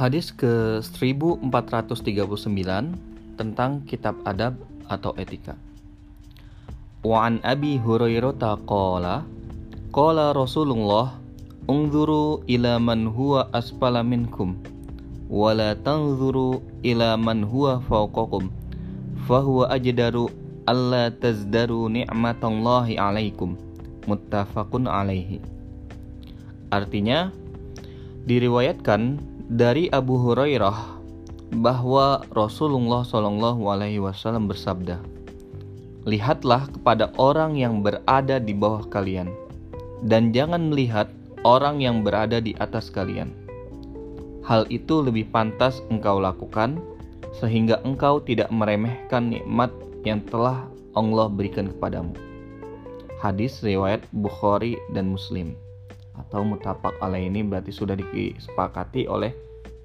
Hadis ke 1439 tentang kitab adab atau etika. Wa an Abi Hurairah qala qala Rasulullah unzuru ila man huwa asfala minkum wa la tanzuru ila man huwa fawqakum fahuwa ajdaru alla tazdaru ni'matallahi alaikum muttafaqun alaihi Artinya diriwayatkan dari Abu Hurairah bahwa Rasulullah Shallallahu Alaihi Wasallam bersabda, lihatlah kepada orang yang berada di bawah kalian, dan jangan melihat orang yang berada di atas kalian. Hal itu lebih pantas engkau lakukan, sehingga engkau tidak meremehkan nikmat yang telah Allah berikan kepadamu. Hadis riwayat Bukhari dan Muslim atau mutapak alaih ini berarti sudah disepakati oleh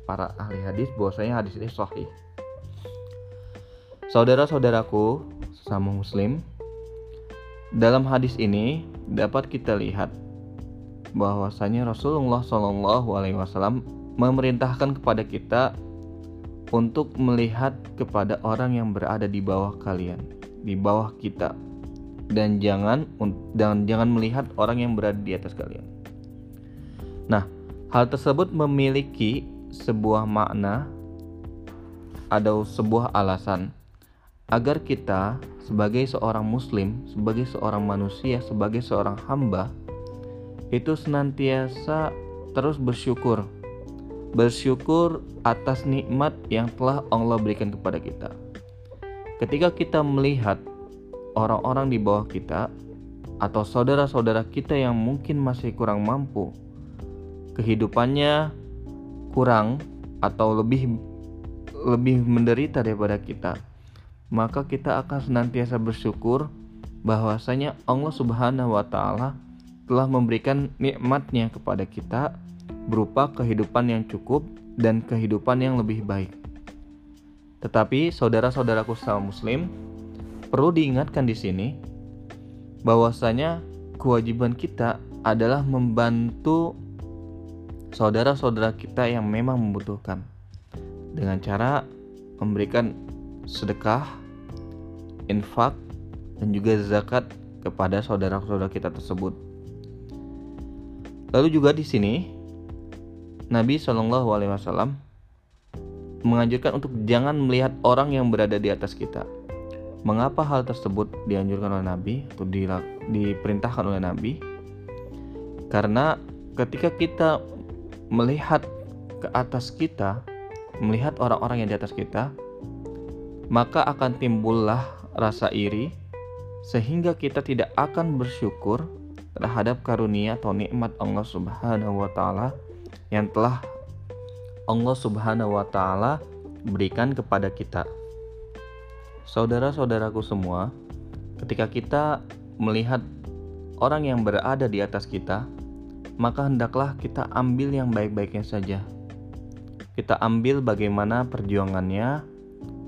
para ahli hadis bahwasanya hadis ini sahih. Saudara-saudaraku sesama muslim, dalam hadis ini dapat kita lihat bahwasanya Rasulullah Shallallahu alaihi wasallam memerintahkan kepada kita untuk melihat kepada orang yang berada di bawah kalian, di bawah kita. Dan jangan dan jangan melihat orang yang berada di atas kalian. Nah, hal tersebut memiliki sebuah makna atau sebuah alasan agar kita sebagai seorang muslim, sebagai seorang manusia, sebagai seorang hamba itu senantiasa terus bersyukur. Bersyukur atas nikmat yang telah Allah berikan kepada kita. Ketika kita melihat orang-orang di bawah kita atau saudara-saudara kita yang mungkin masih kurang mampu kehidupannya kurang atau lebih lebih menderita daripada kita, maka kita akan senantiasa bersyukur bahwasanya Allah Subhanahu wa taala telah memberikan nikmatnya kepada kita berupa kehidupan yang cukup dan kehidupan yang lebih baik. Tetapi saudara-saudaraku sama muslim, perlu diingatkan di sini bahwasanya kewajiban kita adalah membantu saudara-saudara kita yang memang membutuhkan dengan cara memberikan sedekah, infak, dan juga zakat kepada saudara-saudara kita tersebut. Lalu juga di sini Nabi Shallallahu Alaihi Wasallam menganjurkan untuk jangan melihat orang yang berada di atas kita. Mengapa hal tersebut dianjurkan oleh Nabi atau diperintahkan oleh Nabi? Karena ketika kita melihat ke atas kita, melihat orang-orang yang di atas kita, maka akan timbullah rasa iri sehingga kita tidak akan bersyukur terhadap karunia atau nikmat Allah Subhanahu wa taala yang telah Allah Subhanahu wa taala berikan kepada kita. Saudara-saudaraku semua, ketika kita melihat orang yang berada di atas kita, maka hendaklah kita ambil yang baik-baiknya saja. Kita ambil bagaimana perjuangannya,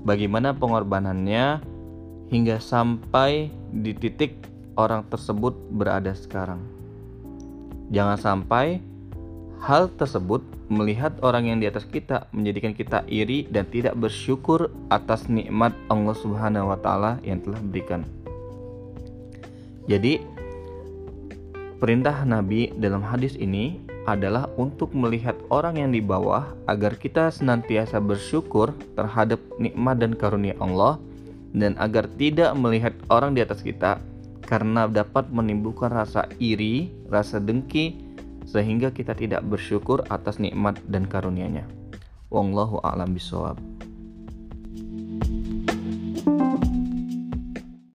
bagaimana pengorbanannya, hingga sampai di titik orang tersebut berada sekarang. Jangan sampai hal tersebut melihat orang yang di atas kita menjadikan kita iri dan tidak bersyukur atas nikmat Allah Subhanahu wa taala yang telah berikan. Jadi, Perintah Nabi dalam hadis ini adalah untuk melihat orang yang di bawah agar kita senantiasa bersyukur terhadap nikmat dan karunia Allah dan agar tidak melihat orang di atas kita karena dapat menimbulkan rasa iri, rasa dengki sehingga kita tidak bersyukur atas nikmat dan karunia-Nya. Wallahu a'lam bishawab.